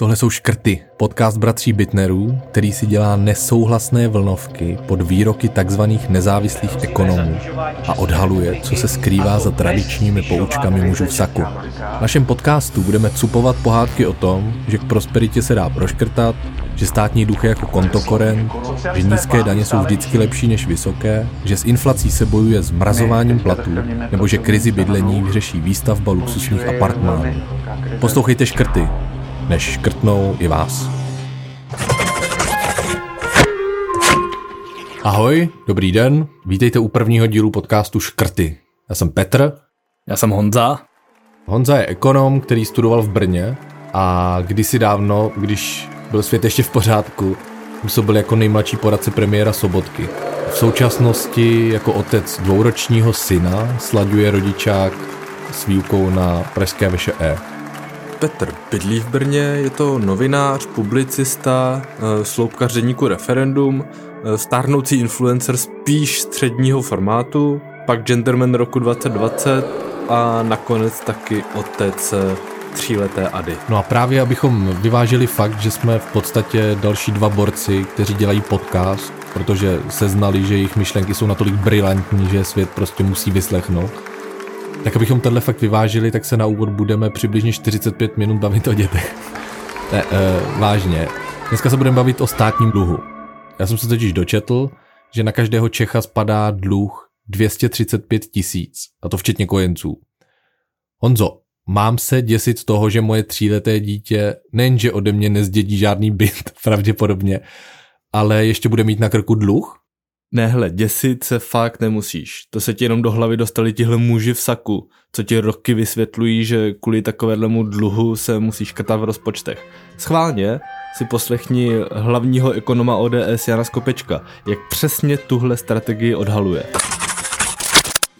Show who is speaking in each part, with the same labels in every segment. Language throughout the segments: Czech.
Speaker 1: Tohle jsou Škrty, podcast bratří Bitnerů, který si dělá nesouhlasné vlnovky pod výroky takzvaných nezávislých ekonomů a odhaluje, co se skrývá za tradičními poučkami mužů v saku. V našem podcastu budeme cupovat pohádky o tom, že k prosperitě se dá proškrtat, že státní duch je jako kontokoren, že nízké daně jsou vždycky lepší než vysoké, že s inflací se bojuje s mrazováním platů, nebo že krizi bydlení vyřeší výstavba luxusních apartmánů. Poslouchejte škrty, než škrtnou i vás. Ahoj, dobrý den, vítejte u prvního dílu podcastu Škrty. Já jsem Petr.
Speaker 2: Já jsem Honza.
Speaker 1: Honza je ekonom, který studoval v Brně a kdysi dávno, když byl svět ještě v pořádku, působil jako nejmladší poradce premiéra Sobotky. V současnosti jako otec dvouročního syna slaďuje rodičák s výukou na Pražské veše E.
Speaker 2: Petr bydlí v Brně, je to novinář, publicista, eh, sloupkař deníku Referendum, eh, stárnoucí influencer spíš středního formátu, pak Gentleman roku 2020 a nakonec taky otec eh, tříleté Ady.
Speaker 1: No a právě abychom vyvážili fakt, že jsme v podstatě další dva borci, kteří dělají podcast, protože se znali, že jejich myšlenky jsou natolik brilantní, že svět prostě musí vyslechnout. Tak abychom tenhle fakt vyvážili, tak se na úvod budeme přibližně 45 minut bavit o dětech. Ne, uh, vážně. Dneska se budeme bavit o státním dluhu. Já jsem se totiž dočetl, že na každého Čecha spadá dluh 235 tisíc, a to včetně kojenců. Honzo, mám se děsit toho, že moje tříleté dítě nejenže ode mě nezdědí žádný byt, pravděpodobně, ale ještě bude mít na krku dluh?
Speaker 2: Nehle, děsit se fakt nemusíš. To se ti jenom do hlavy dostali tihle muži v saku, co ti roky vysvětlují, že kvůli takovému dluhu se musíš škrtat v rozpočtech. Schválně si poslechni hlavního ekonoma ODS Jana Skopečka, jak přesně tuhle strategii odhaluje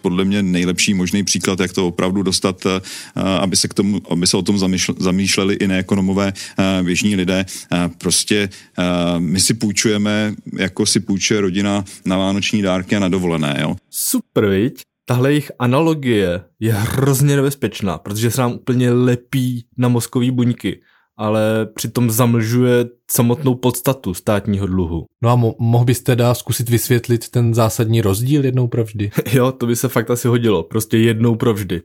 Speaker 3: podle mě nejlepší možný příklad, jak to opravdu dostat, eh, aby se, k tomu, aby se o tom zamýšleli i neekonomové eh, běžní lidé. Eh, prostě my si půjčujeme, jako si půjčuje rodina na vánoční dárky a na dovolené. Jo?
Speaker 2: Super, viď? Tahle jejich analogie je hrozně nebezpečná, protože se nám úplně lepí na mozkový buňky ale přitom zamlžuje samotnou podstatu státního dluhu.
Speaker 1: No a mo- mohl bys teda zkusit vysvětlit ten zásadní rozdíl jednou provždy?
Speaker 2: jo, to by se fakt asi hodilo, prostě jednou provždy.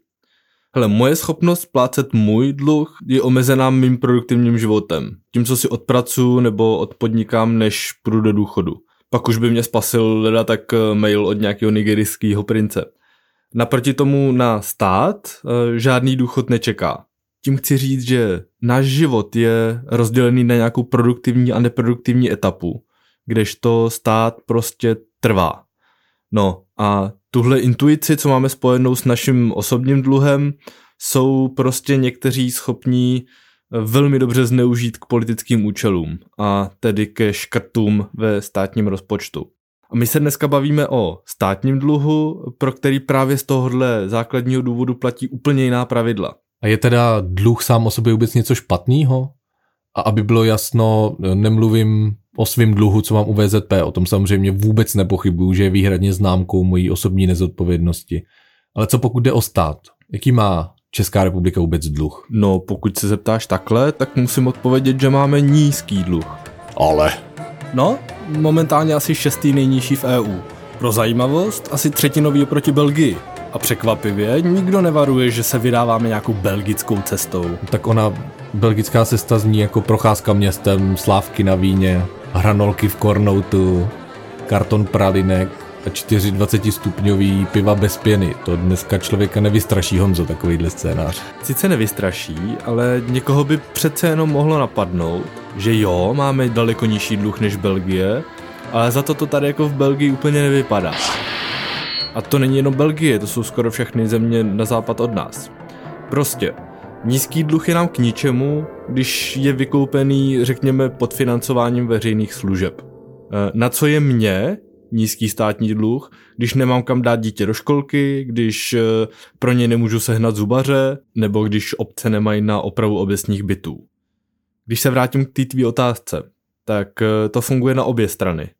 Speaker 2: Hele, moje schopnost splácet můj dluh je omezená mým produktivním životem. Tím, co si odpracuju nebo odpodnikám, než půjdu do důchodu. Pak už by mě spasil leda tak eh, mail od nějakého nigerijského prince. Naproti tomu na stát eh, žádný důchod nečeká. Tím chci říct, že náš život je rozdělený na nějakou produktivní a neproduktivní etapu, kdežto stát prostě trvá. No a tuhle intuici, co máme spojenou s naším osobním dluhem, jsou prostě někteří schopní velmi dobře zneužít k politickým účelům a tedy ke škrtům ve státním rozpočtu. A my se dneska bavíme o státním dluhu, pro který právě z tohohle základního důvodu platí úplně jiná pravidla.
Speaker 1: A je teda dluh sám o sobě vůbec něco špatného? A aby bylo jasno, nemluvím o svém dluhu, co mám u VZP, o tom samozřejmě vůbec nepochybuju, že je výhradně známkou mojí osobní nezodpovědnosti. Ale co pokud jde o stát? Jaký má Česká republika vůbec dluh?
Speaker 2: No, pokud se zeptáš takhle, tak musím odpovědět, že máme nízký dluh.
Speaker 1: Ale.
Speaker 2: No, momentálně asi šestý nejnižší v EU. Pro zajímavost, asi třetinový oproti Belgii. A překvapivě nikdo nevaruje, že se vydáváme nějakou belgickou cestou.
Speaker 1: Tak ona, belgická cesta zní jako procházka městem, slávky na víně, hranolky v kornoutu, karton pralinek a 420 stupňový piva bez pěny. To dneska člověka nevystraší Honzo, takovýhle scénář.
Speaker 2: Sice nevystraší, ale někoho by přece jenom mohlo napadnout, že jo, máme daleko nižší dluh než Belgie, ale za to to tady jako v Belgii úplně nevypadá. A to není jenom Belgie, to jsou skoro všechny země na západ od nás. Prostě, nízký dluh je nám k ničemu, když je vykoupený, řekněme, pod financováním veřejných služeb. E, na co je mě nízký státní dluh, když nemám kam dát dítě do školky, když e, pro ně nemůžu sehnat zubaře, nebo když obce nemají na opravu obecních bytů. Když se vrátím k té tvý otázce, tak e, to funguje na obě strany.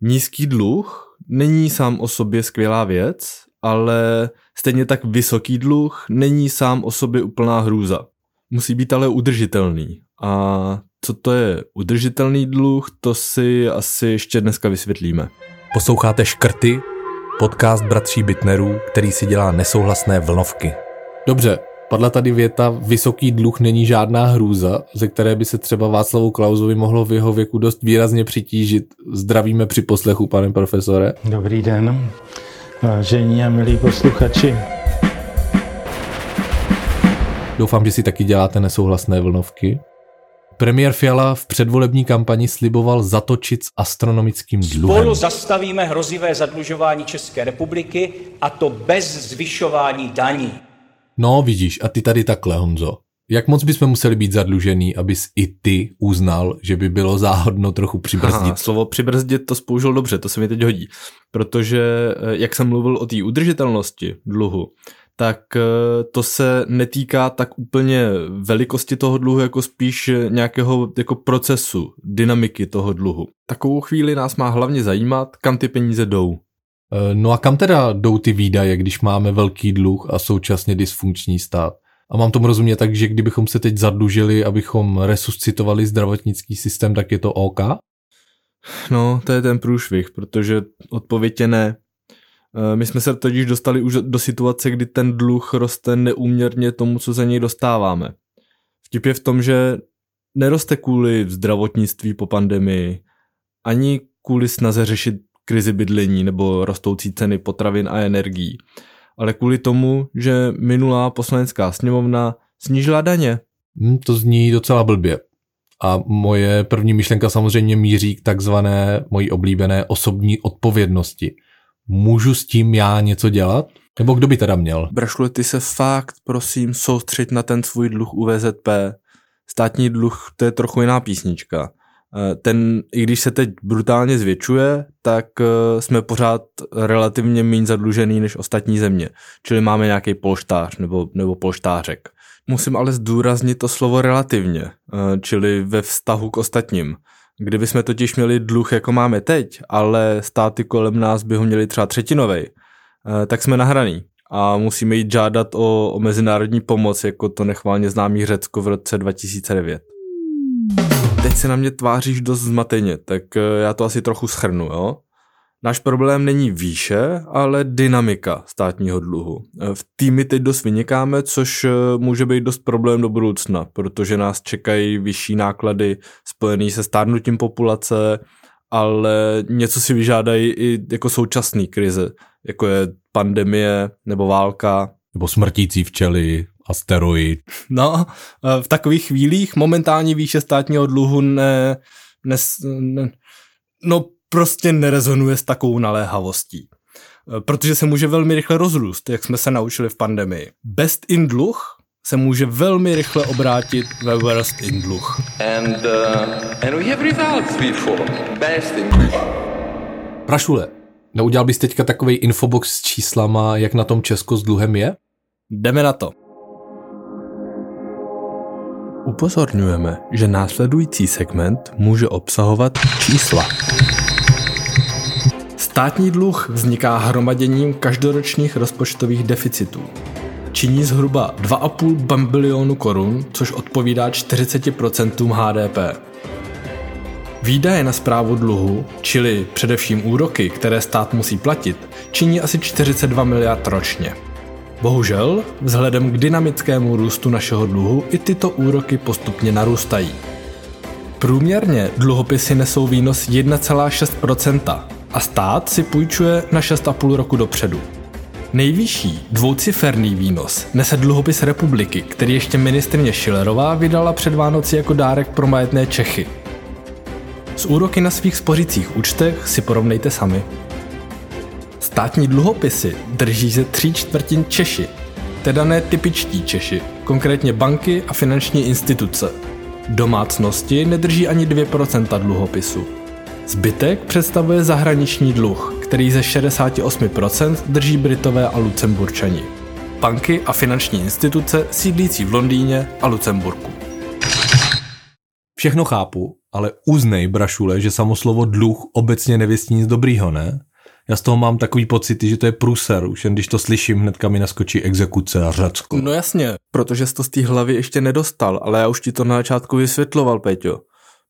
Speaker 2: Nízký dluh není sám o sobě skvělá věc, ale stejně tak vysoký dluh není sám o sobě úplná hrůza. Musí být ale udržitelný A co to je udržitelný dluh, to si asi ještě dneska vysvětlíme.
Speaker 1: Posloucháte Škrty, podcast bratří Bitnerů, který si dělá nesouhlasné vlnovky. Dobře, padla tady věta, vysoký dluh není žádná hrůza, ze které by se třeba Václavu Klausovi mohlo v jeho věku dost výrazně přitížit. Zdravíme při poslechu, pane profesore.
Speaker 4: Dobrý den, vážení a milí posluchači.
Speaker 1: Doufám, že si taky děláte nesouhlasné vlnovky. Premiér Fiala v předvolební kampani sliboval zatočit s astronomickým dluhem.
Speaker 5: Spolu zastavíme hrozivé zadlužování České republiky a to bez zvyšování daní.
Speaker 1: No vidíš, a ty tady takhle, Honzo. Jak moc bychom museli být zadlužený, abys i ty uznal, že by bylo záhodno trochu přibrzdit? Aha,
Speaker 2: slovo přibrzdit to spoužil dobře, to se mi teď hodí. Protože, eh, jak jsem mluvil o té udržitelnosti dluhu, tak eh, to se netýká tak úplně velikosti toho dluhu, jako spíš nějakého jako procesu, dynamiky toho dluhu. Takovou chvíli nás má hlavně zajímat, kam ty peníze jdou.
Speaker 1: Eh, no a kam teda jdou ty výdaje, když máme velký dluh a současně dysfunkční stát? A mám tomu rozumět tak, že kdybychom se teď zadlužili, abychom resuscitovali zdravotnický systém, tak je to OK?
Speaker 2: No, to je ten průšvih, protože odpověď je ne. Eh, my jsme se totiž dostali už do situace, kdy ten dluh roste neúměrně tomu, co za něj dostáváme. Vtip je v tom, že neroste kvůli zdravotnictví po pandemii, ani kvůli snaze řešit krizi bydlení nebo rostoucí ceny potravin a energií, ale kvůli tomu, že minulá poslanecká sněmovna snížila daně.
Speaker 1: Hmm, to zní docela blbě. A moje první myšlenka samozřejmě míří k takzvané mojí oblíbené osobní odpovědnosti – můžu s tím já něco dělat? Nebo kdo by teda měl?
Speaker 2: Brašle, ty se fakt, prosím, soustřeď na ten svůj dluh u VZP. Státní dluh, to je trochu jiná písnička. Eh, ten, i když se teď brutálně zvětšuje, tak eh, jsme pořád relativně méně zadlužený než ostatní země. Čili máme nějaký polštář nebo, nebo polštářek. Musím ale zdůraznit to slovo relativně, eh, čili ve vztahu k ostatním. Kdyby jsme totiž měli dluh, jako máme teď, ale státy kolem nás by ho měli třeba třetinovej, eh, tak jsme nahraný a musíme jít žádat o, o mezinárodní pomoc, jako to nechválně známý Řecko v roce 2009. Teď se na mě tváříš dost zmateně, tak eh, já to asi trochu schrnu, jo? Náš problém není výše, ale dynamika státního dluhu. V týmy teď dost vynikáme, což eh, může být dost problém do budoucna, protože nás čekají vyšší náklady spojený se stárnutím populace, ale něco si vyžádají i jako současné krize, jako je pandemie nebo válka.
Speaker 1: Nebo smrtící včely, asteroid.
Speaker 2: No, eh, v takových chvílích momentální výše státního dluhu ne, ne, ne no prostě nerezonuje s takovou naléhavostí. E, protože se může velmi rychle rozrůst, jak jsme se naučili v pandemii. Best in dluh se může velmi rychle obrátit ve worst in dluh. And, uh, and we have results before.
Speaker 1: Best in dluh. Prašule, neudělal bys teďka takový infobox s číslama, jak na tom Česko s dluhem je?
Speaker 2: Jdeme na to. Upozorňujeme, že následující segment může obsahovat čísla. Státní dluh vzniká hromaděním každoročních rozpočtových deficitů. Činí zhruba 2,5 bambilionu korun, což odpovídá 40% HDP. Výdaje na zprávu dluhu, čili především úroky, které stát musí platit, činí asi 42 miliard ročně. Bohužel, vzhledem k dynamickému růstu našeho dluhu i tyto úroky postupně narůstají. Průměrně dluhopisy nesou výnos 1,6%, a stát si půjčuje na 6,5 roku dopředu. Nejvyšší dvouciferný výnos nese dluhopis republiky, který ještě ministrně Schillerová vydala před Vánoci jako dárek pro majetné Čechy. Z úroky na svých spořicích účtech si porovnejte sami. Státní dluhopisy drží ze tří čtvrtin Češi, teda ne typičtí Češi, konkrétně banky a finanční instituce. Domácnosti nedrží ani 2% dluhopisu. Zbytek představuje zahraniční dluh, který ze 68% drží Britové a Lucemburčani. Banky a finanční instituce sídlící v Londýně a Lucemburku.
Speaker 1: Všechno chápu, ale uznej, brašule, že samo slovo dluh obecně nevěstí nic dobrýho, ne? Já z toho mám takový pocit, že to je průser. Už jen když to slyším, hnedka mi naskočí exekuce a Řecko.
Speaker 2: No jasně, protože jsi to z té hlavy ještě nedostal, ale já už ti to na začátku vysvětloval, Peťo.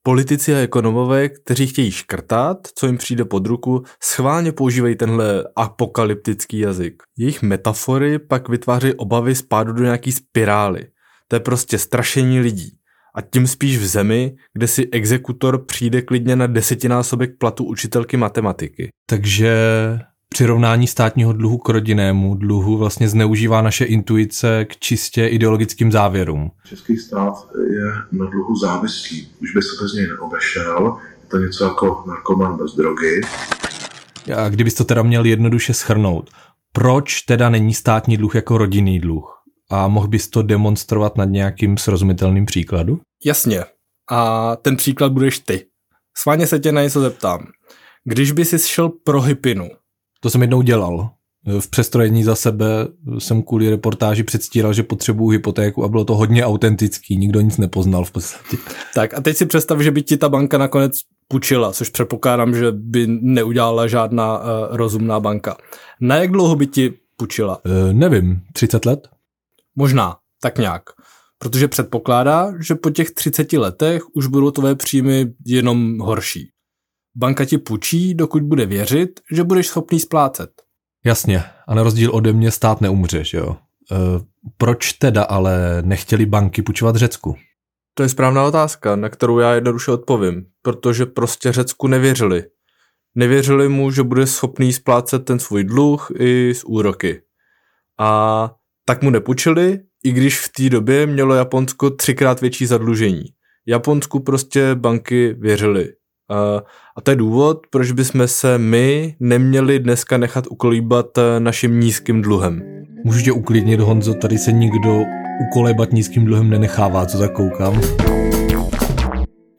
Speaker 2: Politici a ekonomové, kteří chtějí škrtat, co jim přijde pod ruku, schválně používají tenhle apokalyptický jazyk. Jejich metafory pak vytváří obavy spádu do nějaký spirály. To je prostě strašení lidí. A tím spíš v zemi, kde si exekutor přijde klidně na desetinásobek platu učitelky matematiky.
Speaker 1: Takže přirovnání státního dluhu k rodinnému dluhu vlastně zneužívá naše intuice k čistě ideologickým závěrům.
Speaker 6: Český stát je na dluhu závislý. Už by se bez něj neobešel. Je to něco jako narkoman bez drogy.
Speaker 1: A kdybys to teda měl jednoduše schrnout, proč teda není státní dluh jako rodinný dluh? A mohl bys to demonstrovat nad nějakým srozumitelným příkladu?
Speaker 2: Jasně. A ten příklad budeš ty. Sváně se tě na něco zeptám. Když by si šel pro hypinu,
Speaker 1: to jsem jednou dělal. V přestrojení za sebe jsem kvůli reportáži předstíral, že potřebuju hypotéku a bylo to hodně autentický, nikdo nic nepoznal v podstatě.
Speaker 2: Tak a teď si představ, že by ti ta banka nakonec půjčila, což předpokládám, že by neudělala žádná uh, rozumná banka. Na jak dlouho by ti půjčila?
Speaker 1: Uh, nevím, 30 let?
Speaker 2: Možná, tak nějak. Protože předpokládá, že po těch 30 letech už budou tvé příjmy jenom horší. Banka ti půjčí, dokud bude věřit, že budeš schopný splácet.
Speaker 1: Jasně, a na rozdíl ode mě stát neumře, že jo? E, proč teda ale nechtěli banky půjčovat Řecku?
Speaker 2: To je správná otázka, na kterou já jednoduše odpovím. Protože prostě Řecku nevěřili. Nevěřili mu, že bude schopný splácet ten svůj dluh i z úroky. A tak mu nepůjčili, i když v té době mělo Japonsko třikrát větší zadlužení. Japonsku prostě banky věřily. A to je důvod, proč bychom se my neměli dneska nechat ukolíbat eh, naším nízkým dluhem.
Speaker 1: Můžu tě uklidnit, Honzo, tady se nikdo ukolébat nízkým dluhem nenechává, co tak koukám.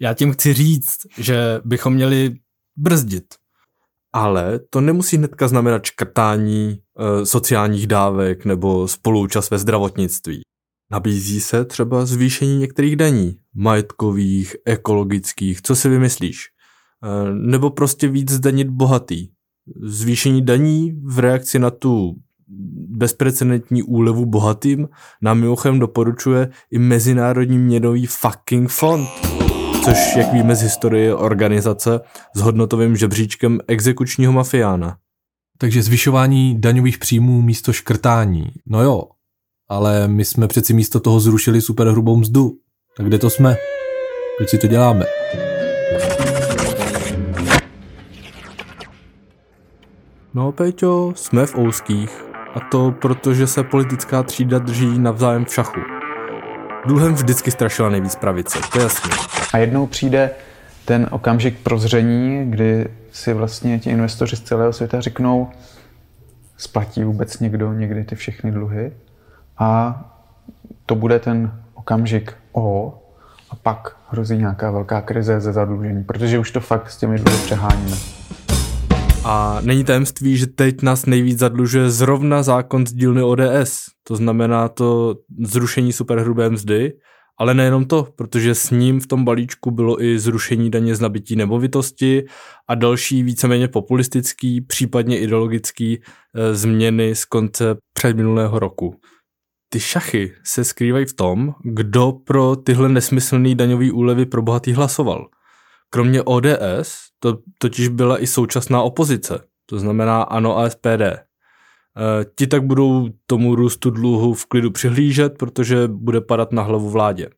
Speaker 2: Já tím chci říct, že bychom měli brzdit. Ale to nemusí hnedka znamenat škrtání e, sociálních dávek nebo spoluúčast ve zdravotnictví. Nabízí se třeba zvýšení některých daní, majetkových, ekologických, co si vymyslíš? Eh, nebo prostě víc zdanit bohatý. Zvýšení daní v reakci na tu bezprecedentní úlevu bohatým nám mimochodem doporučuje i Mezinárodní měnový fucking fond, což, jak víme z historie, organizace s hodnotovým žebříčkem exekučního mafiána.
Speaker 1: Takže zvyšování daňových příjmů místo škrtání. No jo, ale my jsme přeci místo toho zrušili superhrubou mzdu. Tak kde to jsme? Proč si to děláme?
Speaker 2: No, Peťo, jsme v ouských. A to protože se politická třída drží navzájem v šachu. Dluhem vždycky strašila nejvíc pravice, to je jasný.
Speaker 7: A jednou přijde ten okamžik prozření, kdy si vlastně ti investoři z celého světa řeknou, splatí vůbec někdo někdy ty všechny dluhy a to bude ten okamžik O a pak hrozí nějaká velká krize ze zadlužení, protože už to fakt s těmi dluhy přeháníme.
Speaker 2: A není tajemství, že teď nás nejvíc zadlužuje zrovna zákon z dílny ODS. To znamená to zrušení superhrubé mzdy, ale nejenom to, protože s ním v tom balíčku bylo i zrušení daně z nabití nemovitosti a další víceméně populistický, případně ideologický e, změny z konce předminulého roku. Ty šachy se skrývají v tom, kdo pro tyhle nesmyslné daňové úlevy pro bohatý hlasoval. Kromě ODS to totiž byla i současná opozice, to znamená ANO a SPD. E, ti tak budou tomu růstu dluhu v klidu přihlížet, protože bude padat na hlavu vládě.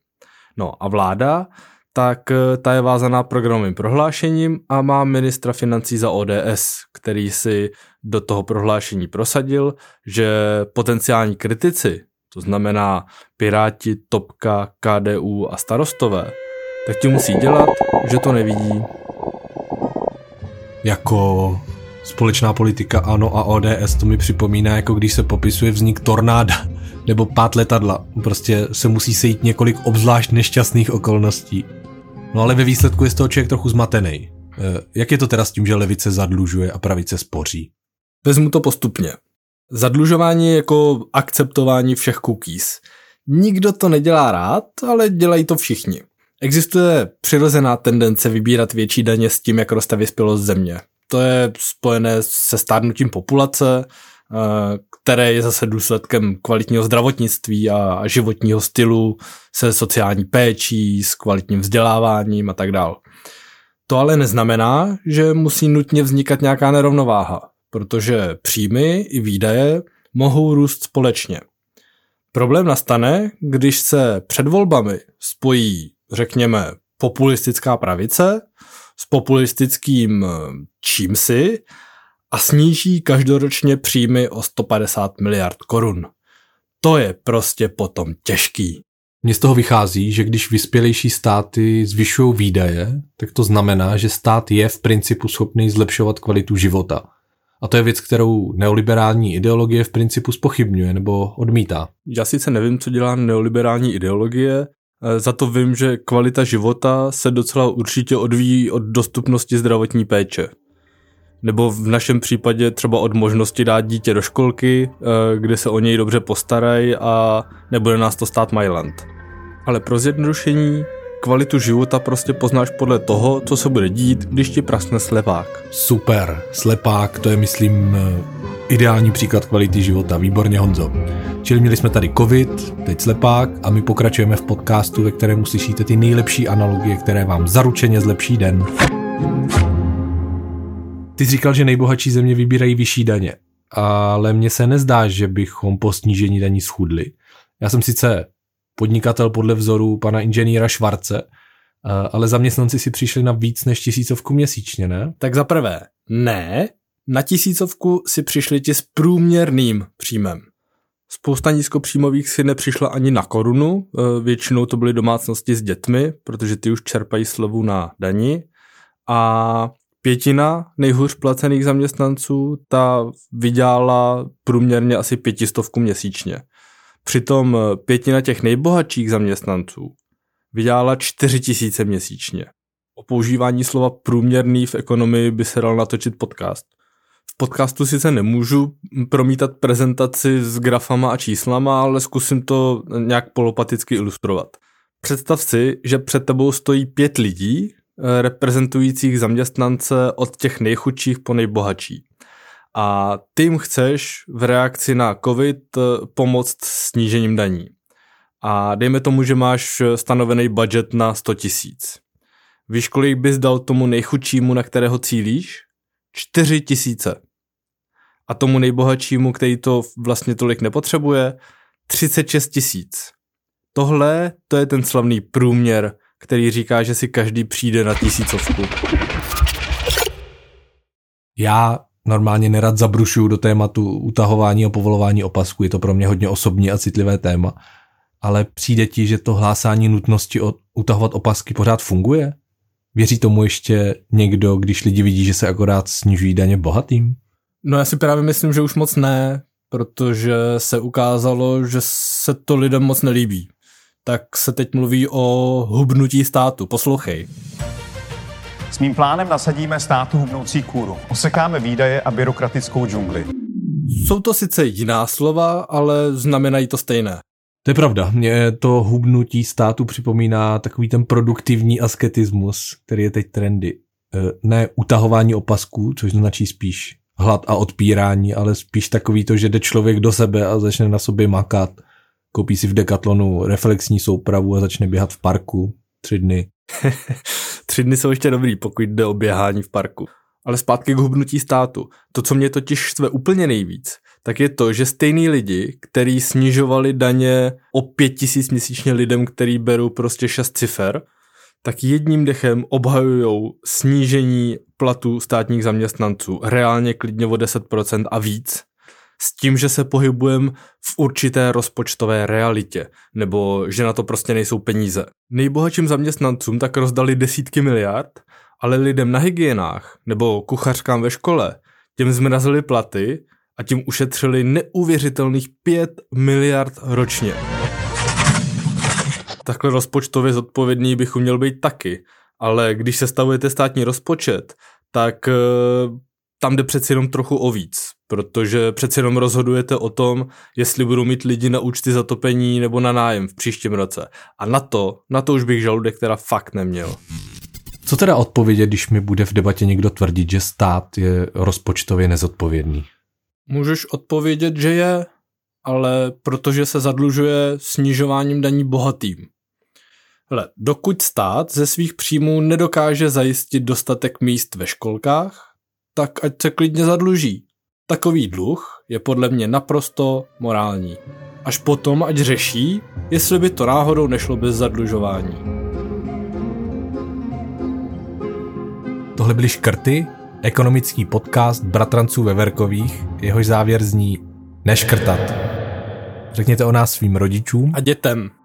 Speaker 2: No a vláda, tak e, ta je vázaná programovým prohlášením a má ministra financí za ODS, který si do toho prohlášení prosadil, že potenciální kritici, to znamená Piráti, Topka, KDU a starostové, tak ti musí dělat, že to nevidí.
Speaker 1: Jako společná politika ANO a ODS, to mi připomíná, jako když se popisuje vznik tornáda nebo pát letadla. Prostě se musí sejít několik obzvlášť nešťastných okolností. No ale ve výsledku je z toho člověk trochu zmatený. Eh, jak je to teda s tím, že levice zadlužuje a pravice spoří?
Speaker 2: Vezmu to postupně. Zadlužování je jako akceptování všech cookies. Nikdo to nedělá rád, ale dělají to všichni. Existuje přirozená tendence vybírat větší daně s tím, jak roste vyspělost země. to je spojené se stárnutím populace, eh, které je zase důsledkem kvalitního zdravotnictví a životního stylu se sociální péčí, s kvalitním vzděláváním a tak dále. To ale neznamená, že musí nutně vznikat nějaká nerovnováha, protože příjmy i výdaje mohou růst společně. Problém nastane, když se před volbami spojí, řekněme, populistická pravice s populistickým eh, čímsi a sníží každoročně příjmy o 150 miliard korun. To je prostě potom těžký.
Speaker 1: Mně z toho vychází, že když vyspělejší státy zvyšují výdaje, tak to znamená, že stát je v principu schopný zlepšovat kvalitu života. A to je věc, kterou neoliberální ideologie v principu spochybňuje nebo odmítá.
Speaker 2: Já sice nevím, co dělá neoliberální ideologie, za to vím, že kvalita života se docela určitě odvíjí od dostupnosti zdravotní péče. Nebo v našem případě třeba od možnosti dát dítě do školky, eh, kde se o něj dobře postarají a nebude nás to stát Mailand. Ale pro zjednodušení kvalitu života prostě poznáš podle toho, co se bude dít, když ti prasne slepák.
Speaker 1: Super, slepák, to je myslím eh, ideální příklad kvality života. Výborně Honzo. Čili měli jsme tady covid, teď slepák a my pokračujeme v podcastu, ve kterém uslyšíte ty nejlepší analogie, které vám zaručeně zlepší den. Ty jsi říkal, že nejbohatší země vybírají vyšší daně, ale mně se nezdá, že bychom po snížení daní schudli. Já jsem sice podnikatel podle vzoru pana inženýra Švarce, ale zaměstnanci si přišli na víc než tisícovku měsíčně, ne?
Speaker 2: Tak za prvé, ne, na tisícovku si přišli ti s průměrným příjmem. Spousta nízkopříjmových si nepřišla ani na korunu, e, většinou to byly domácnosti s dětmi, protože ty už čerpají slevu na dani. A pětina nejhůř placených zaměstnanců, ta vydělala průměrně asi pětistovku měsíčně. Přitom eh, pětina těch nejbohatších zaměstnanců vydělala 4 tisíce měsíčně. O používání slova průměrný v ekonomii by se dal natočit podcast. Podcastu sice nemůžu promítat prezentaci s grafama a číslama, ale zkusím to nějak polopaticky ilustrovat. Představ si, že před tebou stojí pět lidí, eh, reprezentujících zaměstnance od těch nejchudších po nejbohatší a ty jim chceš v reakci na COVID eh, pomoct snížením daní. A dejme tomu, že máš stanovený budget na 100 tisíc. Víš, kolik bys dal tomu nejchudšímu, na kterého cílíš? 4 tisíce. A tomu nejbohatšímu, který to vlastně tolik nepotřebuje, 36 tisíc. Tohle, to je ten slavný průměr, který říká, že si každý přijde na tisícovku.
Speaker 1: Já normálně nerad zabrušuju do tématu utahování a povolování opasku, je to pro mě hodně osobní a citlivé téma, ale přijde ti, že to hlásání nutnosti utahovat opasky pořád funguje? Věří tomu ještě někdo, když lidi vidí, že se akorát snižují daně bohatým?
Speaker 2: No já si právě myslím, že už moc ne, protože se ukázalo, že se to lidem moc nelíbí. Tak se teď mluví o hubnutí státu. Poslouchej.
Speaker 8: S mým plánem nasadíme státu hubnoucí kůru. Osekáme výdaje a byrokratickou džungli.
Speaker 2: Jsou to sice jiná slova, ale znamenají to stejné.
Speaker 1: To je pravda. Mě to hubnutí státu připomíná takový ten produktivní asketismus, který je teď trendy. E, ne utahování opasků, což značí spíš hlad a odpírání, ale spíš takový to, že jde člověk do sebe a začne na sobě makat. Koupí si v Decathlonu reflexní soupravu a začne běhat v parku tři dny.
Speaker 2: Tři dny jsou ještě dobrý, pokud jde o běhání v parku. Ale zpátky k hubnutí státu. To, co mě totiž štve úplně nejvíc, tak je to, že stejný lidi, kteří snižovali daně o pět tisíc měsíčně lidem, který berou prostě šest cifer, tak jedním dechem obhajují snížení platů státních zaměstnanců, reálně klidně o 10% a víc, s tím, že se pohybujeme v určité rozpočtové realitě, nebo že na to prostě nejsou peníze. Nejbohatším zaměstnancům tak rozdali desítky miliard, ale lidem na hygienách nebo kuchařkám ve škole těm zmrazili platy a tím ušetřili neuvěřitelných 5 miliard ročně. Takhle rozpočtově zodpovědný bychom měl být taky, ale když se stavujete státní rozpočet, tak eh, tam jde přeci jenom trochu o víc, protože přeci jenom rozhodujete o tom, jestli budou mít lidi na účty za topení nebo na nájem v příštím roce. A na to, na to už bych žaludek teda fakt neměl.
Speaker 1: Co teda odpovědět, když mi bude v debatě někdo tvrdit, že stát je rozpočtově nezodpovědný?
Speaker 2: Můžeš odpovědět, že je, ale protože se zadlužuje snižováním daní bohatým. Hle, dokud stát ze svých příjmů nedokáže zajistit dostatek míst ve školkách, tak ať se klidně zadluží. Takový dluh je podle mě naprosto morální. Až potom, ať řeší, jestli by to náhodou nešlo bez zadlužování.
Speaker 1: Tohle byly škrty, ekonomický podcast Bratranců ve Verkových, jehož závěr zní neškrtat. Řekněte o nás svým rodičům.
Speaker 2: A dětem.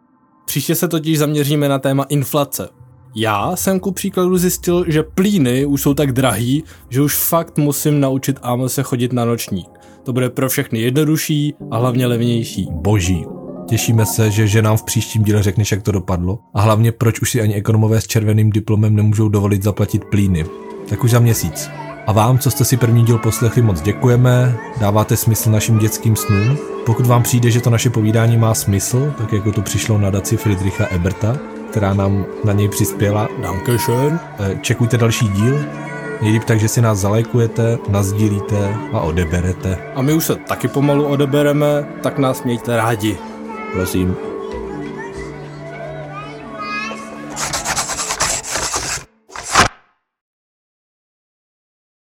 Speaker 2: Příště se totiž zaměříme na téma inflace. Já jsem ku příkladu zjistil, že plíny už jsou tak drahý, že už fakt musím naučit Amo se chodit na nočník. To bude pro všechny jednodušší a hlavně levnější.
Speaker 1: Boží. Těšíme se, že, že nám v příštím díle řekneš, jak to dopadlo. A hlavně, proč už si ani ekonomové s červeným diplomem nemůžou dovolit zaplatit plíny. Tak už za měsíc. A vám, co jste si první díl poslechli, moc děkujeme, dáváte smysl našim dětským snům. Pokud vám přijde, že to naše povídání má smysl, tak jako to přišlo na daci Friedricha Eberta, která nám na něj přispěla.
Speaker 2: Dankeschön.
Speaker 1: Eh, čekujte další díl. Nejlíp tak, že si nás zalajkujete, nazdílíte a odeberete.
Speaker 2: A my už se taky pomalu odebereme, tak nás mějte rádi.
Speaker 1: Prosím.